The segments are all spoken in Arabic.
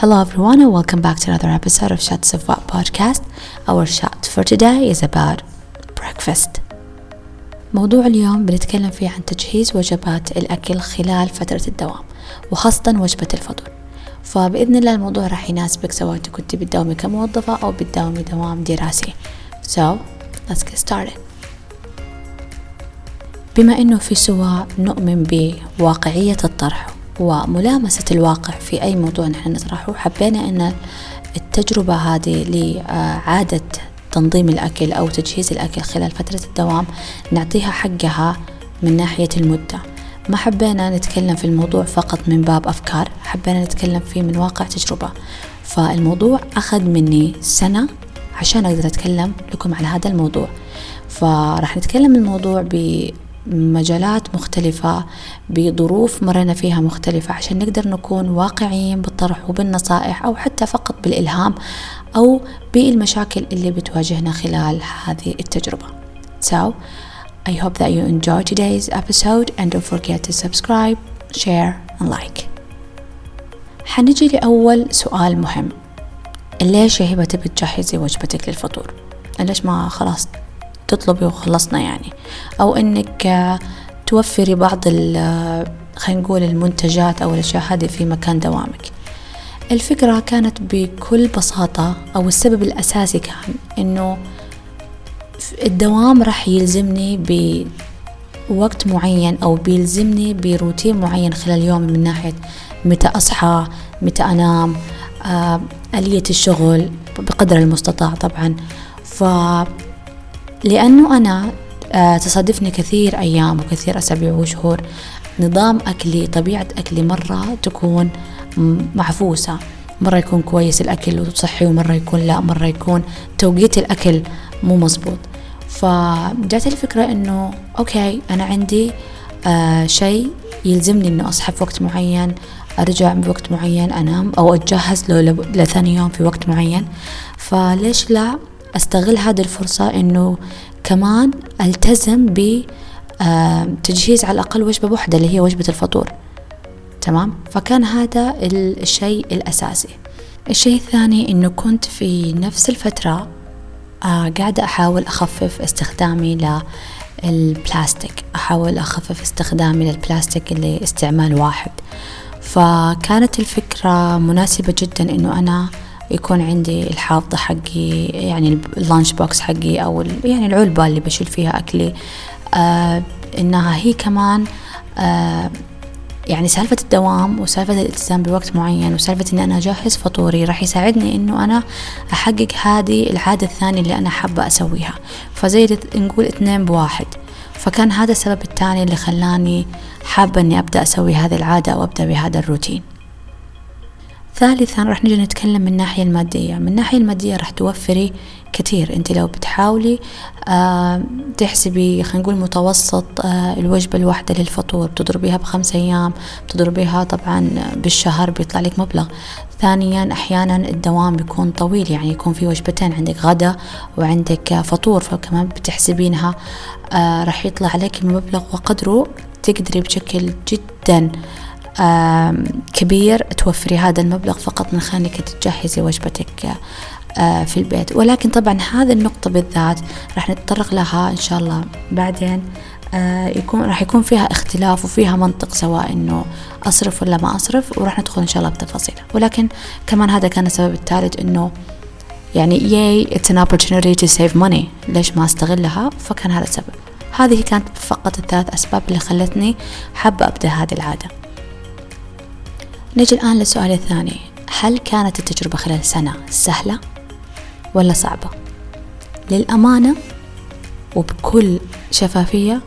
Hello everyone and welcome back to another episode of Shots of What podcast. Our shot for today is about breakfast. موضوع اليوم بنتكلم فيه عن تجهيز وجبات الأكل خلال فترة الدوام وخاصة وجبة الفطور فبإذن الله الموضوع راح يناسبك سواء كنت بتداومي كموظفة أو بتداومي دوام دراسي So let's get started بما أنه في سواء نؤمن بواقعية الطرح وملامسة الواقع في أي موضوع نحن نطرحه. حبينا أن التجربة هذه لعادة تنظيم الأكل أو تجهيز الأكل خلال فترة الدوام نعطيها حقها من ناحية المدة. ما حبينا نتكلم في الموضوع فقط من باب أفكار حبينا نتكلم فيه من واقع تجربة. فالموضوع أخذ مني سنة عشان أقدر أتكلم لكم على هذا الموضوع. فراح نتكلم الموضوع بمجالات مختلفة بظروف مرينا فيها مختلفة عشان نقدر نكون واقعيين بالطرح وبالنصائح أو حتى فقط بالإلهام أو بالمشاكل اللي بتواجهنا خلال هذه التجربة. So I hope that you enjoy today's episode and don't forget to subscribe, share and like. حنجي لأول سؤال مهم. ليش يا هبة تبي تجهزي وجبتك للفطور؟ ليش ما خلاص تطلبي وخلصنا يعني. أو إنك توفري بعض خلينا نقول المنتجات أو الأشياء هذه في مكان دوامك. الفكرة كانت بكل بساطة أو السبب الأساسي كان إنه الدوام راح يلزمني بوقت معين أو بيلزمني بروتين معين خلال يومي من ناحية متى أصحى متى أنام آه، آلية الشغل بقدر المستطاع طبعا. ف لأنه أنا آه، تصادفني كثير أيام وكثير أسابيع وشهور. نظام أكلي طبيعة أكلي مرة تكون معفوسة مرة يكون كويس الأكل وصحي ومرة يكون لا. مرة يكون توقيت الأكل مو مزبوط. فجات الفكرة إنه أوكي أنا عندي آه شيء يلزمني إنه أصحى في وقت معين أرجع بوقت معين أنام أو أتجهز له لثاني يوم في وقت معين. فليش لا؟ أستغل هذه الفرصة إنه كمان ألتزم ب تجهيز على الأقل وجبة واحدة اللي هي وجبة الفطور. تمام؟ فكان هذا الشيء الأساسي. الشيء الثاني إنه كنت في نفس الفترة آه قاعدة أحاول أخفف استخدامي للبلاستيك. أحاول أخفف استخدامي للبلاستيك اللي استعمال واحد. فكانت الفكرة مناسبة جدا إنه أنا يكون عندي الحافظة حقي يعني اللانش بوكس حقي أو يعني العلبة اللي بشيل فيها أكلي. آه إنها هي كمان آه يعني سالفة الدوام وسالفة الالتزام بوقت معين وسالفة إني أنا أجهز فطوري راح يساعدني إنه أنا أحقق هذه العادة الثانية اللي أنا حابة أسويها. فزي نقول اثنين بواحد. فكان هذا السبب الثاني اللي خلاني حابة إني أبدأ أسوي هذه العادة أو أبدأ بهذا الروتين. ثالثا راح نجي نتكلم من الناحية المادية. من الناحية المادية راح توفري كثير. انت لو بتحاولي آه تحسبي خلينا نقول متوسط آه الوجبة الواحدة للفطور بتضربيها بخمسة أيام بتضربيها طبعا بالشهر بيطلع لك مبلغ. ثانيا أحيانا الدوام بيكون طويل يعني يكون في وجبتين عندك غدا وعندك فطور فكمان بتحسبينها آه راح يطلع لك المبلغ وقدره تقدري بشكل جدا. كبير توفري هذا المبلغ فقط من خلال تجهزي وجبتك في البيت. ولكن طبعا هذه النقطة بالذات راح نتطرق لها إن شاء الله بعدين. يكون راح يكون فيها اختلاف وفيها منطق سواء إنه أصرف ولا ما أصرف وراح ندخل إن شاء الله بتفاصيل. ولكن كمان هذا كان السبب الثالث إنه يعني ياي it's an opportunity to save money. ليش ما أستغلها؟ فكان هذا السبب. هذه كانت فقط الثلاث أسباب اللي خلتني حابة أبدأ هذه العادة. نجي الآن للسؤال الثاني. هل كانت التجربة خلال سنة سهلة ولا صعبة؟ للأمانة وبكل شفافية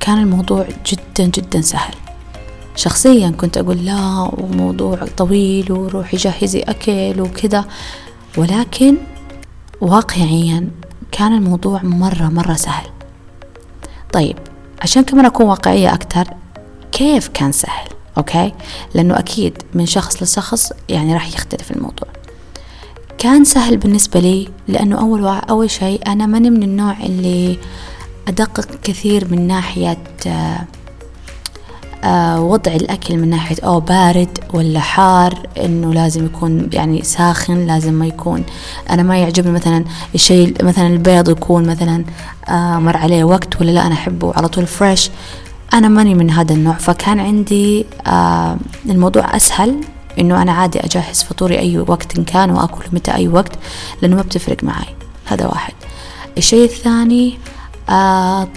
كان الموضوع جدا جدا سهل. شخصيا كنت أقول لا وموضوع طويل وروحي جهزي أكل وكذا. ولكن واقعيا كان الموضوع مرة مرة سهل. طيب عشان كمان أكون واقعية أكتر كيف كان سهل؟ أوكي؟ لأنه أكيد من شخص لشخص يعني راح يختلف الموضوع. كان سهل بالنسبة لي لأنه أول أول شيء أنا ماني من النوع اللي أدقق كثير من ناحية آه وضع الأكل من ناحية أو بارد ولا حار إنه لازم يكون يعني ساخن لازم ما يكون أنا ما يعجبني مثلا الشيء مثلا البيض يكون مثلا آه مر عليه وقت ولا لا أنا أحبه على طول فريش أنا ماني من هذا النوع فكان عندي آه الموضوع أسهل إنه أنا عادي أجهز فطوري أي وقت إن كان وأكل متى أي وقت لأنه ما بتفرق معي. هذا واحد. الشيء الثاني آه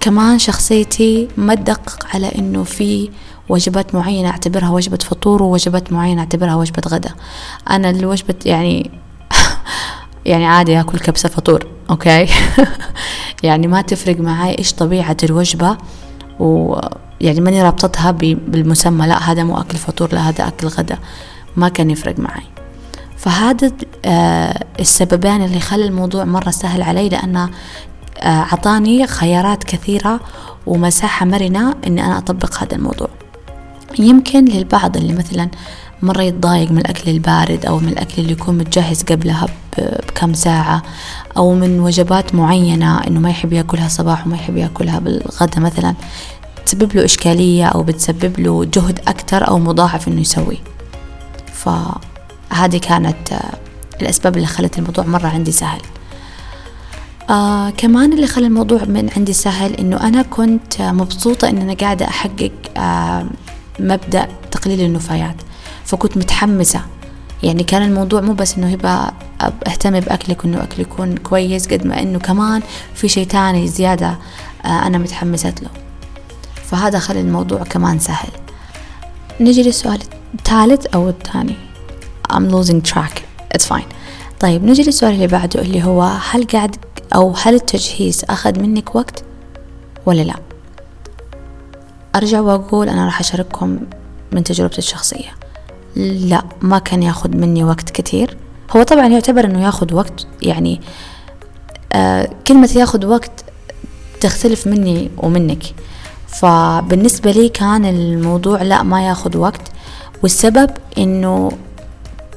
كمان شخصيتي ما تدقق على إنه في وجبات معينة أعتبرها وجبة فطور ووجبات معينة أعتبرها وجبة غدا. أنا الوجبة يعني يعني عادي أكل كبسة فطور أوكي؟ يعني ما تفرق معي إيش طبيعة الوجبة. ويعني ماني رابطتها بالمسمى لا هذا مو أكل فطور لا هذا أكل غدا. ما كان يفرق معي. فهذا آه، السببين اللي خلى الموضوع مرة سهل علي لأنه أعطاني خيارات كثيرة ومساحة مرنة إني أنا أطبق هذا الموضوع. يمكن للبعض اللي مثلا مرة يتضايق من الأكل البارد أو من الأكل اللي يكون متجهز قبلها بكم ساعة أو من وجبات معينة إنه ما يحب يأكلها صباح وما يحب يأكلها بالغدا مثلا تسبب له إشكالية أو بتسبب له جهد أكثر أو مضاعف إنه يسوي. فهذه كانت الأسباب اللي خلت الموضوع مرة عندي سهل. آه كمان اللي خلى الموضوع من عندي سهل إنه أنا كنت مبسوطة إن أنا قاعدة أحقق آه مبدأ تقليل النفايات. فكنت متحمسة. يعني كان الموضوع مو بس إنه يبقى أهتم بأكلك وإنه أكل يكون كويس قد ما إنه كمان في شيء تاني زيادة آه أنا متحمسة له. فهذا خلى الموضوع كمان سهل. نجي للسؤال الثالث أو الثاني. I'm losing track. It's fine. طيب نجي للسؤال اللي بعده اللي هو هل قاعد أو هل التجهيز أخذ منك وقت ولا لا؟ أرجع وأقول أنا راح أشارككم من تجربتي الشخصية. لا ما كان ياخذ مني وقت كثير. هو طبعا يعتبر أنه ياخذ وقت يعني آه كلمة ياخذ وقت تختلف مني ومنك. فبالنسبة لي كان الموضوع لا ما ياخذ وقت. والسبب إنه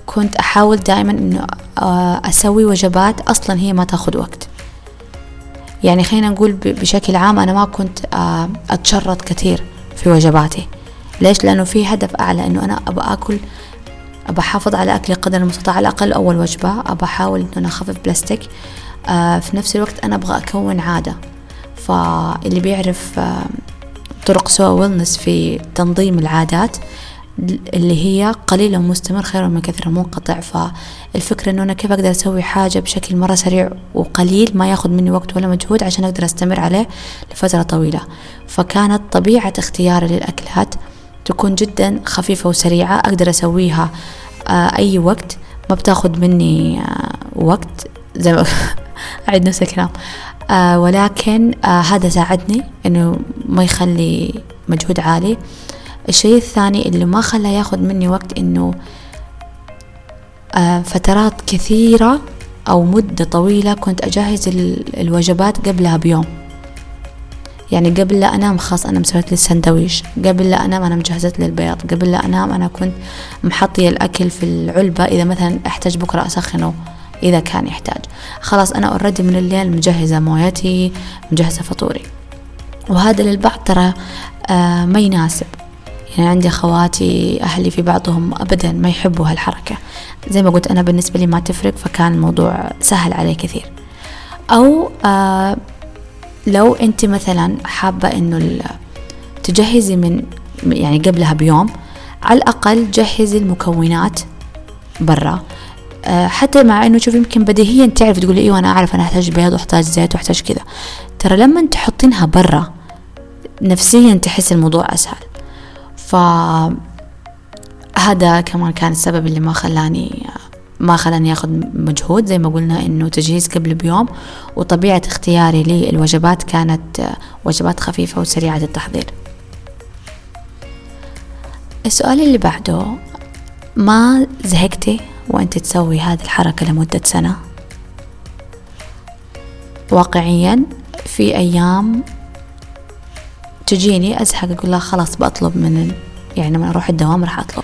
كنت أحاول دائما إنه آه، أسوي وجبات أصلا هي ما تاخذ وقت. يعني خلينا نقول بشكل عام أنا ما كنت آه، أتشرط كثير في وجباتي. ليش؟ لأنه في هدف أعلى أنه أنا أبى أكل أبى أحافظ على أكلي قدر المستطاع على الأقل أول وجبة أبى أحاول أنه أنا أخفف بلاستيك. آه في نفس الوقت أنا أبغى أكون عادة. فاللي بيعرف آه طرق سوا ويلنس في تنظيم العادات اللي هي قليل ومستمر خير من كثير منقطع فالفكرة إنه أنا كيف أقدر أسوي حاجة بشكل مرة سريع وقليل ما ياخذ مني وقت ولا مجهود عشان أقدر أستمر عليه لفترة طويلة. فكانت طبيعة اختياري للأكلات تكون جدا خفيفة وسريعة أقدر أسويها آه، أي وقت. ما بتاخذ مني آه، وقت. زي ما أعيد نفس الكلام. آه ولكن هذا ساعدني إنه ما يخلي مجهود عالي. الشيء الثاني اللي ما خلى ياخذ مني وقت إنه فترات كثيرة أو مدة طويلة كنت أجهز الوجبات قبلها بيوم. يعني قبل لا أنام خلاص أنا مسويت لي السندويش قبل لا أنام أنا مجهزت لي البيض قبل لا أنام أنا كنت محطية الأكل في العلبة إذا مثلا أحتاج بكرة أسخنه إذا كان يحتاج. خلاص أنا أوريدي من الليل مجهزة مويتي مجهزة فطوري. وهذا للبعض ترى آه ما يناسب. يعني عندي أخواتي أهلي في بعضهم أبدا ما يحبوا هالحركة. زي ما قلت أنا بالنسبة لي ما تفرق فكان الموضوع سهل علي كثير. أو آه لو أنت مثلا حابة إنه تجهزي من يعني قبلها بيوم على الأقل جهزي المكونات برا. آه حتى مع إنه شوف يمكن بديهيا تعرف تقولي أيوه أنا أعرف أنا أحتاج بيض وأحتاج زيت وأحتاج كذا. ترى لما تحطينها برا نفسيا تحس الموضوع أسهل. فهذا كمان كان السبب اللي ما خلاني ما خلاني ياخذ مجهود زي ما قلنا إنه تجهيز قبل بيوم وطبيعة اختياري للوجبات كانت وجبات خفيفة وسريعة التحضير. السؤال اللي بعده ما زهقتي وأنت تسوي هذه الحركة لمدة سنة؟ واقعيا في أيام تجيني أزهق أقول لها خلاص بطلب من يعني لما أروح الدوام راح أطلب.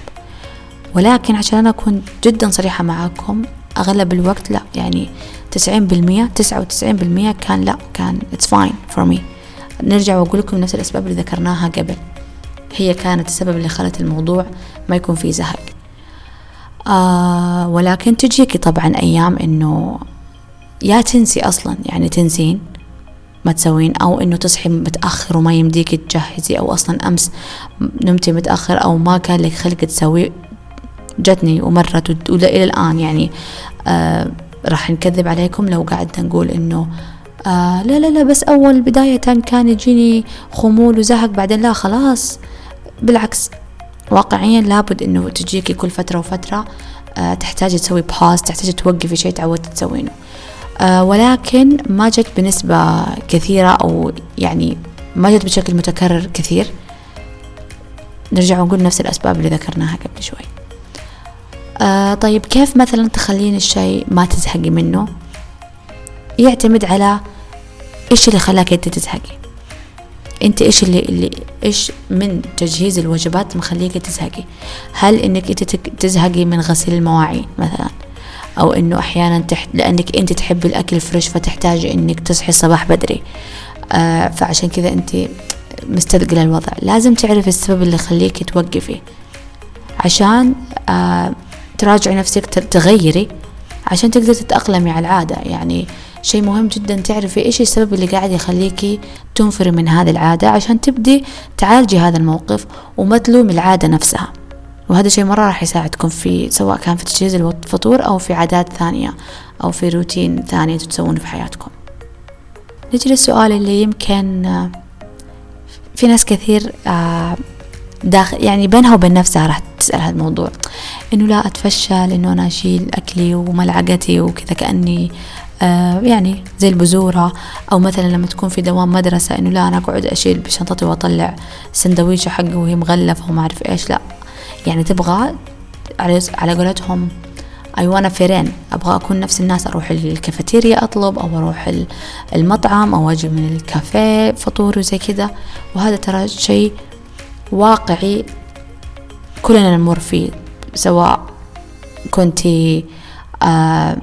ولكن عشان أنا أكون جدا صريحة معاكم أغلب الوقت لا. يعني تسعين بالمية تسعة وتسعين بالمية كان لا كان it's fine for me. نرجع وأقول لكم نفس الأسباب اللي ذكرناها قبل. هي كانت السبب اللي خلت الموضوع ما يكون فيه زهق. آه ولكن تجيكي طبعا أيام إنه يا تنسي أصلا يعني تنسين ما تسوين أو إنه تصحي متأخر وما يمديك تجهزي أو أصلا أمس نمتي متأخر أو ما كان لك خلق تسوي جتني ومرت وإلى الآن يعني آه راح نكذب عليكم لو قعدنا نقول إنه آه لا لا لا بس أول بداية كان يجيني خمول وزهق بعدين لا خلاص. بالعكس واقعيا لابد إنه تجيكي كل فترة وفترة آه تحتاجي تسوي باز تحتاجي توقفي شيء تعودتي تسوينه. آه ولكن ما جت بنسبة كثيرة أو يعني ما جت بشكل متكرر كثير. نرجع ونقول نفس الأسباب اللي ذكرناها قبل شوي. آه طيب كيف مثلا تخلين الشيء ما تزهقي منه؟ يعتمد على إيش اللي خلاك أنت تزهقي. أنت إيش اللي, اللي إيش من تجهيز الوجبات مخليك تزهقي؟ هل إنك أنت تزهقي من غسيل المواعين مثلا؟ أو إنه أحيانا تحت لأنك أنت تحبي الأكل فريش فتحتاجي إنك تصحي الصباح بدري. آه فعشان كذا أنت مستثقلة الوضع. لازم تعرفي السبب اللي يخليك توقفي. عشان آه تراجعي نفسك تغيري عشان تقدر تتأقلمي على العادة. يعني شيء مهم جدا تعرفي إيش السبب اللي قاعد يخليكي تنفري من هذه العادة عشان تبدي تعالجي هذا الموقف وما تلومي العادة نفسها. وهذا شيء مرة راح يساعدكم في سواء كان في تجهيز الفطور أو في عادات ثانية أو في روتين ثاني تسوونه في حياتكم. نجي للسؤال اللي يمكن في ناس كثير آه، داخل يعني بينها وبين نفسها راح تسأل هذا الموضوع إنه لا أتفشل إنه أنا أشيل أكلي وملعقتي وكذا كأني آه يعني زي البزورة أو مثلا لما تكون في دوام مدرسة إنه لا أنا أقعد أشيل بشنطتي وأطلع سندويشة حقي وهي مغلفة وما أعرف إيش لا. يعني تبغى على على قولتهم أيوة فيرين أبغى أكون نفس الناس أروح الكافيتيريا أطلب أو أروح المطعم أو أجي من الكافيه فطور وزي كذا. وهذا ترى شيء واقعي كلنا نمر فيه سواء كنتي آه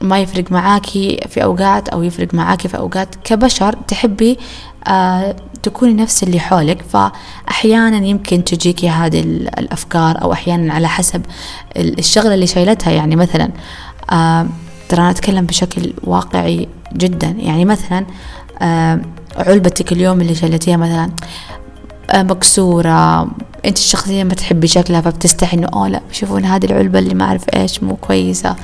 ما يفرق معاكي في أوقات أو يفرق معاكي في أوقات كبشر تحبي آه تكوني نفس اللي حولك. فأحيانا يمكن تجيكي هذه الأفكار أو أحيانا على حسب الشغلة اللي شايلتها. يعني مثلا آه ترى أنا أتكلم بشكل واقعي جدا. يعني مثلا آه علبتك اليوم اللي شايلتيها مثلا مكسورة. أنت الشخصية ما تحبي شكلها فبتستحي إنه اوه لا شوفون هذه العلبة اللي ما أعرف إيش مو كويسة.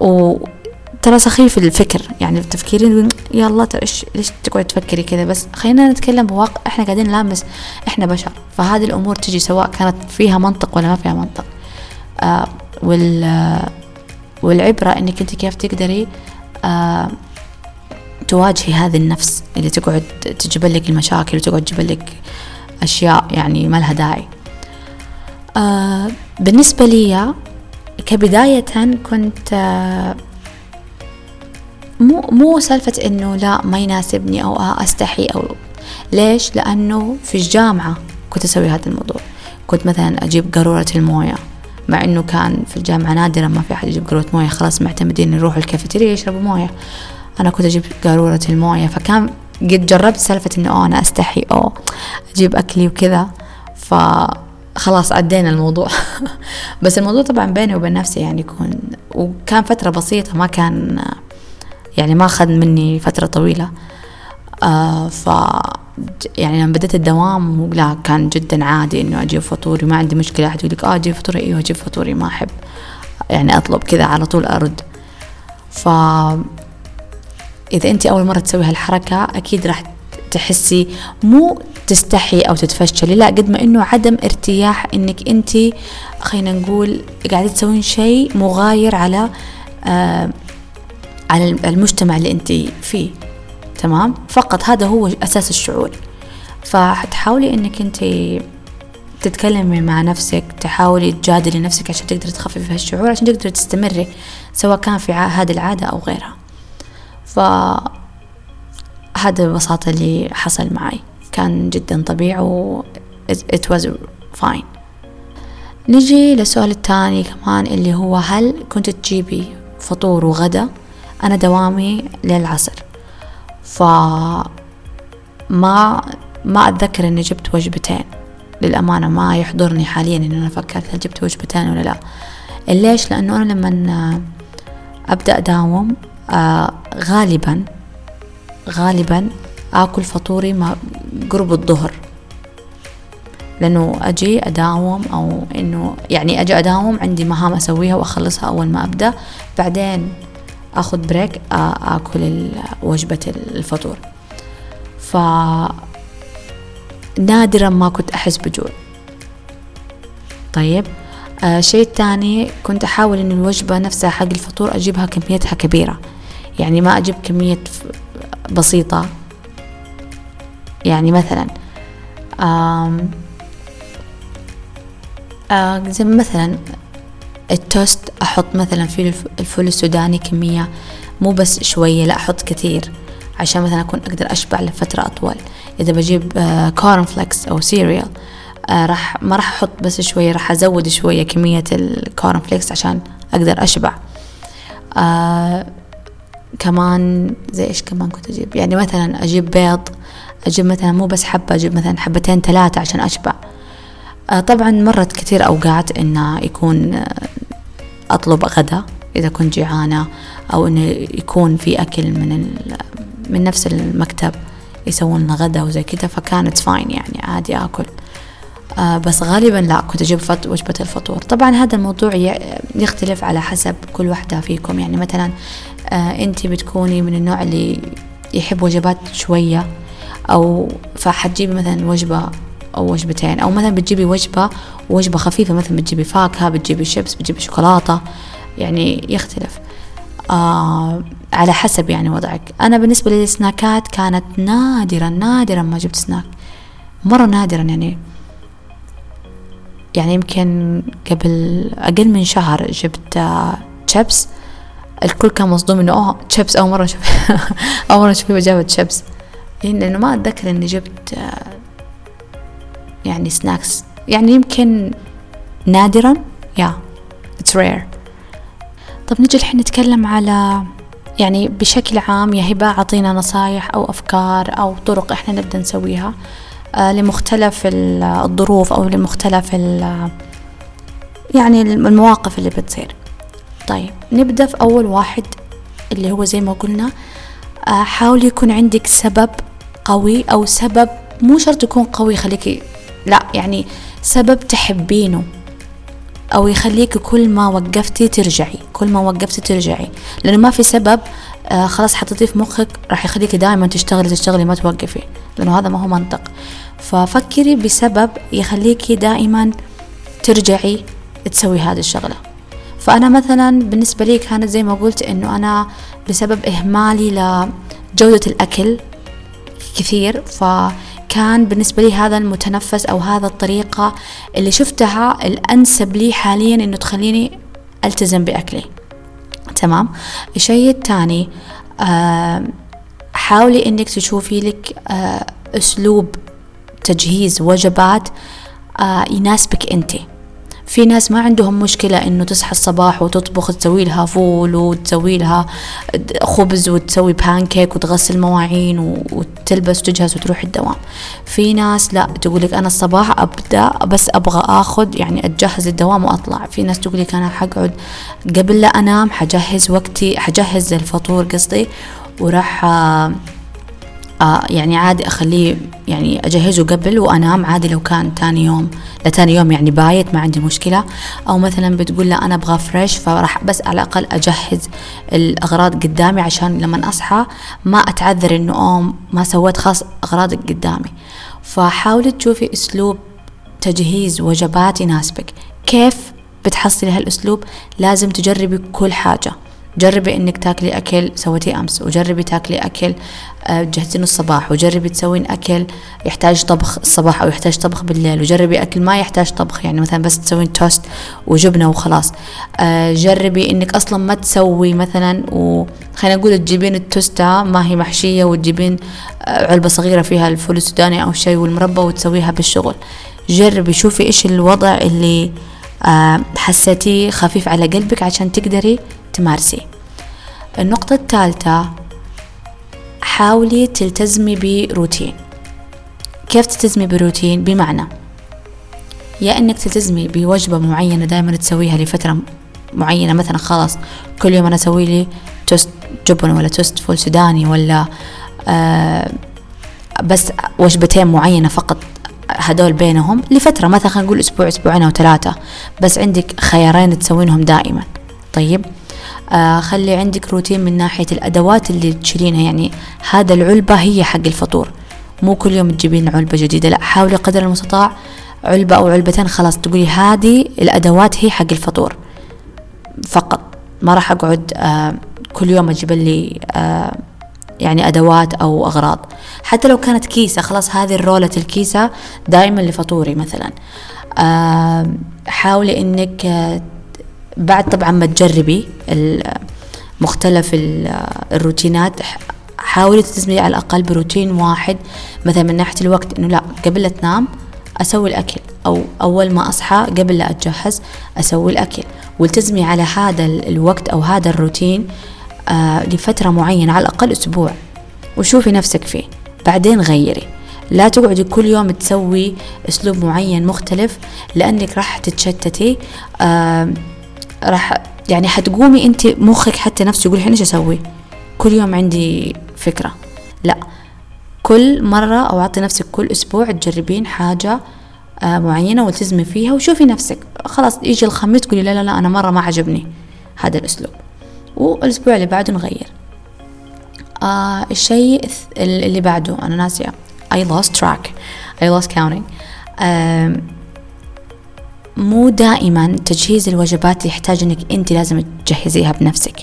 وترى سخيف الفكر يعني تفكيرين يلا ترى إيش ليش تقعد تفكري كذا؟ بس خلينا نتكلم بواقع إحنا قاعدين نلامس إحنا بشر. فهذه الأمور تجي سواء كانت فيها منطق ولا ما فيها منطق. آه وال والعبرة إنك أنت كيف تقدري آه تواجهي هذه النفس اللي تقعد تجيب لك المشاكل وتقعد تجيب لك أشياء يعني ما لها داعي. آه بالنسبة لي كبداية كنت مو مو سالفة إنه لا ما يناسبني أو أستحي أو ليش؟ لأنه في الجامعة كنت أسوي هذا الموضوع. كنت مثلا أجيب قارورة الموية مع إنه كان في الجامعة نادرا ما في أحد يجيب قارورة موية خلاص معتمدين يروحوا الكافيتيريا يشربوا موية. أنا كنت أجيب قارورة الموية فكان قد جربت سالفة إنه أوه أنا أستحي أو أجيب أكلي وكذا. ف خلاص عدينا الموضوع. بس الموضوع طبعا بيني وبين نفسي يعني يكون وكان فترة بسيطة ما كان يعني ما أخذ مني فترة طويلة. آه ف يعني لما بدأت الدوام لا كان جدا عادي إنه أجيب فطوري ما عندي مشكلة. أحد يقول لك آه أجيب فطوري. أيوه أجيب فطوري ما أحب. يعني أطلب كذا على طول أرد. ف إذا أنت أول مرة تسوي هالحركة أكيد راح تحسي مو تستحي أو تتفشلي لا قد ما إنه عدم ارتياح إنك أنت خلينا نقول قاعدة تسوين شيء مغاير على آه على المجتمع اللي أنت فيه تمام؟ فقط هذا هو أساس الشعور. فتحاولي إنك أنت تتكلمي مع نفسك تحاولي تجادلي نفسك عشان تقدري تخففي هالشعور عشان تقدري تستمري سواء كان في هذه العادة أو غيرها. ف هذا ببساطة اللي حصل معي. كان جدا طبيعي و it was fine. نجي للسؤال الثاني كمان اللي هو هل كنت تجيبي فطور وغدا؟ أنا دوامي للعصر. ف ما ما أتذكر إني جبت وجبتين. للأمانة ما يحضرني حاليا إن أنا فكرت هل جبت وجبتين ولا لا. ليش؟ لأنه أنا لما أبدأ أداوم آه غالبا غالبا آكل فطوري ما قرب الظهر. لأنه أجي أداوم أو إنه يعني أجي أداوم عندي مهام أسويها وأخلصها أول ما أبدأ. بعدين أخذ بريك أكل وجبة الفطور. ف نادرا ما كنت أحس بجوع. طيب آه تاني كنت أحاول إن الوجبة نفسها حق الفطور أجيبها كميتها كبيرة. يعني ما أجيب كمية بسيطة. يعني مثلا آم آه زي مثلا التوست أحط مثلا في الفول السوداني كمية مو بس شوية لا أحط كثير عشان مثلا أكون أقدر أشبع لفترة أطول. إذا بجيب آه corn flakes أو cereal آه راح ما راح أحط بس شوية راح أزود شوية كمية ال corn flakes عشان أقدر أشبع. آه كمان زي إيش كمان كنت أجيب؟ يعني مثلا أجيب بيض أجيب مثلا مو بس حبة أجيب مثلا حبتين ثلاثة عشان أشبع. آه طبعا مرت كثير أوقات إنه يكون آه أطلب غدا إذا كنت جيعانة أو إنه يكون في أكل من من نفس المكتب يسوون لنا غدا وزي كذا فكانت فاين يعني عادي آكل. آه بس غالبا لا كنت أجيب وجبة الفطور. طبعا هذا الموضوع يختلف على حسب كل واحدة فيكم. يعني مثلا آه أنت بتكوني من النوع اللي يحب وجبات شوية أو فحتجيبي مثلا وجبة أو وجبتين أو مثلا بتجيبي وجبة وجبة خفيفة مثلا بتجيبي فاكهة بتجيبي شيبس بتجيبي شوكولاتة يعني يختلف. آه على حسب يعني وضعك. أنا بالنسبة لي السناكات كانت نادرا نادرا ما جبت سناك. مرة نادرا يعني. يعني يمكن قبل أقل من شهر جبت آه شيبس. الكل كان مصدوم إنه أوه شيبس أول مرة أشوف. أول مرة أشوف جابت شيبس لأنه ما أتذكر إني جبت آه يعني سناكس يعني يمكن نادرا يا اتس رير طب نجي الحين نتكلم على يعني بشكل عام يا هبة أعطينا نصايح أو أفكار أو طرق إحنا نبدأ نسويها آه لمختلف الظروف أو لمختلف يعني المواقف اللي بتصير. طيب نبدأ في أول واحد اللي هو زي ما قلنا آه حاول يكون عندك سبب قوي أو سبب مو شرط يكون قوي يخليكي لا يعني سبب تحبينه أو يخليك كل ما وقفتي ترجعي كل ما وقفتي ترجعي. لأنه ما في سبب آه خلاص حطيتيه في مخك راح يخليك دائما تشتغلي تشتغلي ما توقفي. لأنه هذا ما هو منطق. ففكري بسبب يخليكي دائما ترجعي تسوي هذه الشغلة. فأنا مثلا بالنسبة لي كانت زي ما قلت إنه أنا بسبب إهمالي لجودة الأكل كثير ف كان بالنسبة لي هذا المتنفس أو هذا الطريقة اللي شفتها الأنسب لي حاليا إنه تخليني ألتزم بأكلي. تمام؟ الشيء الثاني حاولي إنك تشوفي لك آه أسلوب تجهيز وجبات آه يناسبك أنتِ. في ناس ما عندهم مشكلة إنه تصحى الصباح وتطبخ تسوي لها فول وتسوي لها خبز وتسوي بانكيك وتغسل مواعين وتلبس وتجهز وتروح الدوام. في ناس لا تقول لك أنا الصباح أبدأ بس أبغى أخذ يعني أتجهز الدوام وأطلع. في ناس تقول لك أنا حقعد قبل لا أنام حجهز وقتي حجهز الفطور قصدي وراح آه يعني عادي أخليه يعني أجهزه قبل وأنام عادي لو كان تاني يوم. لتاني يوم يعني بايت ما عندي مشكلة. أو مثلا بتقول لا أنا أبغى fresh فراح بس على الأقل أجهز الأغراض قدامي عشان لما أصحى ما أتعذر إنه أوم ما سويت خاص أغراضك قدامي. فحاولي تشوفي أسلوب تجهيز وجبات يناسبك. كيف بتحصلي هالأسلوب؟ لازم تجربي كل حاجة. جربي إنك تاكلي أكل سويتيه أمس وجربي تاكلي أكل تجهزين الصباح وجربي تسوين أكل يحتاج طبخ الصباح أو يحتاج طبخ بالليل وجربي أكل ما يحتاج طبخ يعني مثلا بس تسوين توست وجبنة وخلاص. جربي إنك أصلا ما تسوي مثلا وخلينا نقول تجيبين التوستة ما هي محشية وتجيبين علبة صغيرة فيها الفول السوداني أو شيء والمربى وتسويها بالشغل. جربي شوفي إيش الوضع اللي حسيتيه خفيف على قلبك عشان تقدري تمارسي النقطة الثالثة حاولي تلتزمي بروتين. كيف تلتزمي بروتين؟ بمعنى يا إنك تلتزمي بوجبة معينة دائما تسويها لفترة معينة مثلا خلاص كل يوم أنا أسوي لي توست جبن ولا توست فول سوداني ولا آه بس وجبتين معينة فقط هدول بينهم لفترة مثلا خلينا نقول أسبوع أسبوعين أو ثلاثة. بس عندك خيارين تسوينهم دائما. طيب؟ آه خلي عندك روتين من ناحية الأدوات اللي تشيلينها. يعني هذا العلبة هي حق الفطور. مو كل يوم تجيبين علبة جديدة. لا حاولي قدر المستطاع علبة أو علبتين خلاص. تقولي هذه الأدوات هي حق الفطور فقط. ما راح أقعد آه كل يوم أجيب لي آه يعني أدوات أو أغراض. حتى لو كانت كيسة خلاص هذه الرولة الكيسة دائما لفطوري مثلا. حاولي آه بعد طبعا ما تجربي مختلف الروتينات حاولي تلتزمي على الأقل بروتين واحد. مثلا من ناحية الوقت إنه لا قبل لا تنام أسوي الأكل أو أول ما أصحى قبل لا أتجهز أسوي الأكل. والتزمي على هذا الوقت أو هذا الروتين آه لفترة معينة على الأقل أسبوع. وشوفي نفسك فيه. بعدين غيري. لا تقعدي كل يوم تسوي أسلوب معين مختلف لأنك راح تتشتتي. آه راح يعني حتقومي انت مخك حتى نفسه يقول الحين إيش أسوي؟ كل يوم عندي فكرة. لا كل مرة أو أعطي نفسك كل أسبوع تجربين حاجة آه معينة والتزمي فيها وشوفي نفسك. خلاص يجي الخميس تقولي لا لا لا أنا مرة ما عجبني هذا الأسلوب. والأسبوع اللي بعده نغير. آه الشيء اللي بعده أنا ناسية. I lost track. I lost counting. آه مو دائما تجهيز الوجبات يحتاج إنك أنت لازم تجهزيها بنفسك.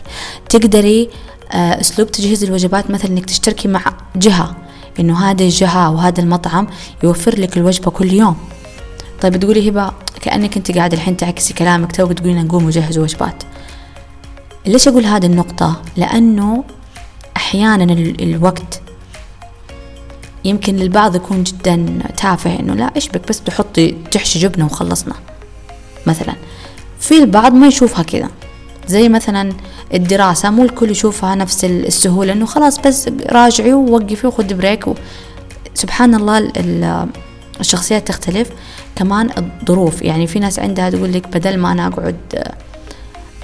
تقدري آه، أسلوب تجهيز الوجبات مثلا إنك تشتركي مع جهة إنه هذه الجهة أو هذا المطعم يوفر لك الوجبة كل يوم. طيب تقولي هبة كأنك أنت قاعدة الحين تعكسي كلامك تو تقولين نقوم وجهز وجبات. ليش أقول هذه النقطة؟ لأنه أحيانا الوقت يمكن للبعض يكون جدا تافه إنه لا إيش بك؟ بس تحطي تحشي جبنة وخلصنا. مثلا. في البعض ما يشوفها كذا زي مثلا الدراسة مو الكل يشوفها نفس السهولة إنه خلاص بس راجعي ووقفي وخدي بريك و... سبحان الله الشخصيات تختلف. كمان الظروف يعني في ناس عندها تقول لك بدل ما أنا أقعد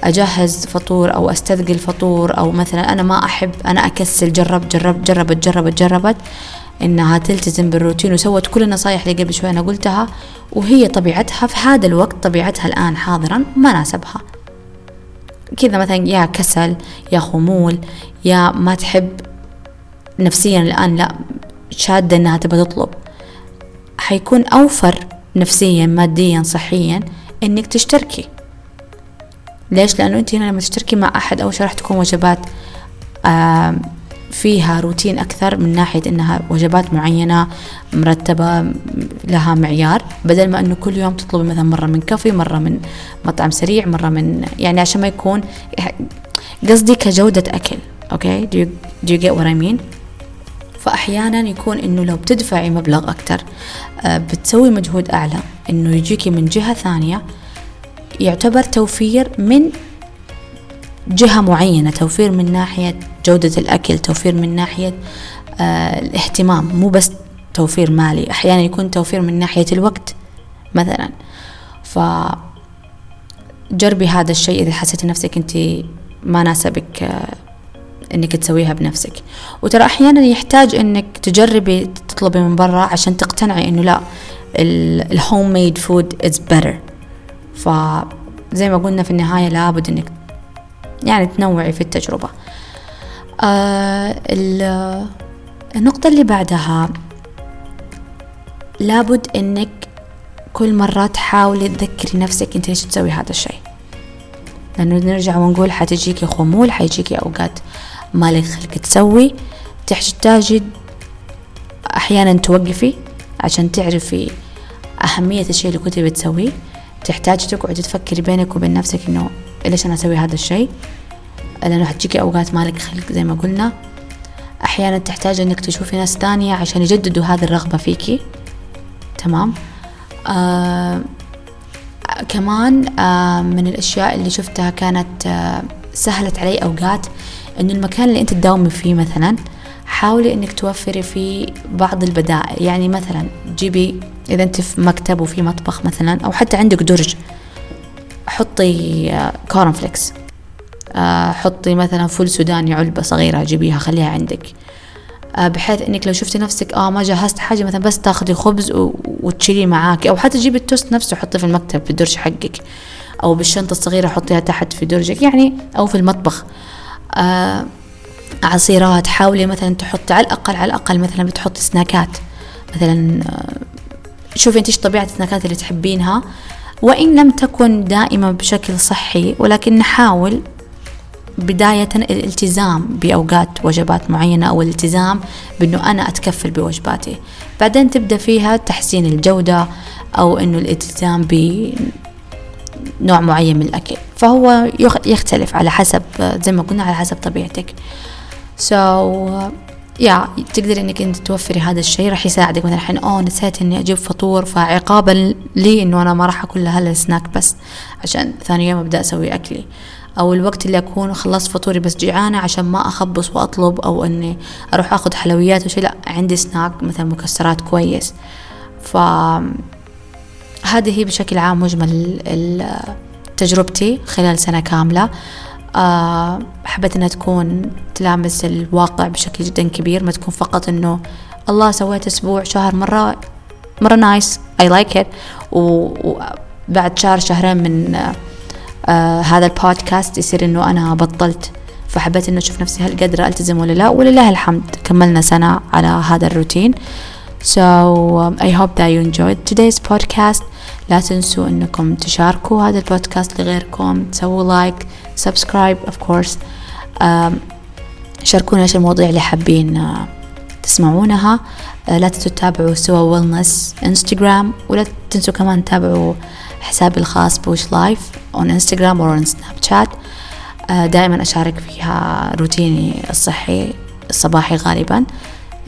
أجهز فطور أو أستثقل فطور أو مثلا أنا ما أحب أنا أكسل جرب جرب جربت جربت جربت. إنها تلتزم بالروتين وسوت كل النصايح اللي قبل شوي أنا قلتها وهي طبيعتها في هذا الوقت طبيعتها الآن حاضرا ما ناسبها. كذا مثلا يا كسل يا خمول يا ما تحب نفسيا الآن لا شادة إنها تبى تطلب. حيكون أوفر نفسيا ماديا صحيا إنك تشتركي. ليش؟ لأنه أنت هنا لما تشتركي مع أحد اول شيء راح تكون وجبات آه فيها روتين أكثر من ناحية إنها وجبات معينة مرتبة لها معيار بدل ما إنه كل يوم تطلبي مثلا مرة من كافي مرة من مطعم سريع مرة من يعني عشان ما يكون قصدي كجودة أكل أوكي؟ Do you, do you get what I mean فأحيانا يكون إنه لو بتدفعي مبلغ أكتر آه، بتسوي مجهود أعلى إنه يجيكي من جهة ثانية يعتبر توفير من جهة معينة توفير من ناحية جودة الأكل توفير من ناحية آه الاهتمام. مو بس توفير مالي أحيانا يكون توفير من ناحية الوقت مثلا. ف جربي هذا الشيء إذا حسيتي نفسك أنت ما ناسبك آه إنك تسويها بنفسك. وترى أحيانا يحتاج إنك تجربي تطلبي من برا عشان تقتنعي إنه لا ال homemade food is better فزي ما قلنا في النهاية لابد إنك يعني تنوعي في التجربة. آه النقطة اللي بعدها لابد إنك كل مرة تحاولي تذكري نفسك أنت ليش تسوي هذا الشيء. لأنه نرجع ونقول حتجيكي خمول حيجيكي أوقات ما لك خلق تسوي. تحتاجي أحيانا توقفي عشان تعرفي أهمية الشيء اللي كنتي بتسويه تحتاجي تقعدي تفكري بينك وبين نفسك إنه ليش أنا أسوي هذا الشيء؟ لأنه حتجيكي أوقات مالك خلق زي ما قلنا. أحيانا تحتاج أنك تشوفي ناس تانية عشان يجددوا هذه الرغبة فيكي. تمام؟ آه كمان آه من الأشياء اللي شفتها كانت آه سهلت علي أوقات إنه المكان اللي أنت تداومي فيه مثلا حاولي إنك توفري في بعض البدائل. يعني مثلا جيبي إذا أنت في مكتب وفي مطبخ مثلا أو حتى عندك درج. حطي corn flakes آه، حطي مثلا فول سوداني علبة صغيرة جيبيها خليها عندك. آه، بحيث إنك لو شفتي نفسك آه ما جهزت حاجة مثلا بس تاخذي خبز وتشيليه معاك أو حتى تجيبي التوست نفسه حطيه في المكتب في الدرج حقك أو بالشنطة الصغيرة حطيها تحت في درجك يعني أو في المطبخ. آه عصيرات حاولي مثلا تحطي على الأقل على الأقل مثلا بتحطي سناكات. مثلا آه شوفي أنت إيش طبيعة السناكات اللي تحبينها. وإن لم تكن دائما بشكل صحي ولكن نحاول بداية الالتزام بأوقات وجبات معينة أو الالتزام بأنه أنا أتكفل بوجباتي. بعدين تبدأ فيها تحسين الجودة أو أنه الالتزام بنوع معين من الأكل. فهو يختلف على حسب زي ما قلنا على حسب طبيعتك. So يا تقدري إنك أنت توفري هذا الشيء راح يساعدك. مثلا الحين أوه نسيت إني أجيب فطور فعقابا لي إنه أنا ما راح أكل هالسناك بس عشان ثاني يوم أبدأ أسوي أكلي. أو الوقت اللي أكون خلصت فطوري بس جيعانة عشان ما أخبص وأطلب أو إني أروح آخذ حلويات وشي لأ عندي سناك مثلا مكسرات كويس. ف هذه هي بشكل عام مجمل تجربتي خلال سنة كاملة. آه حبيت إنها تكون تلامس الواقع بشكل جدا كبير ما تكون فقط إنه الله سويت أسبوع شهر مرة مرة nice I like it وبعد شهر شهرين من آه هذا البودكاست يصير إنه أنا بطلت. فحبيت إنه أشوف نفسي هل قادرة ألتزم ولا لا؟ ولله الحمد كملنا سنة على هذا الروتين. So um, I hope that you enjoyed today's podcast. لا تنسوا إنكم تشاركوا هذا البودكاست لغيركم تسووا like subscribe of course. um, شاركونا إيش المواضيع اللي حابين تسمعونها. uh, لا تنسوا تتابعوا سوا ويلنس انستغرام ولا تنسوا كمان تتابعوا حسابي الخاص بوش لايف on انستغرام أو on سناب شات دائما أشارك فيها روتيني الصحي الصباحي غالبا.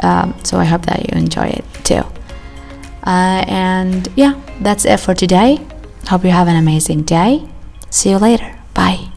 um, so I hope that you enjoy it too. Uh, and yeah that's it for today. Hope you have an amazing day. See you later. Bye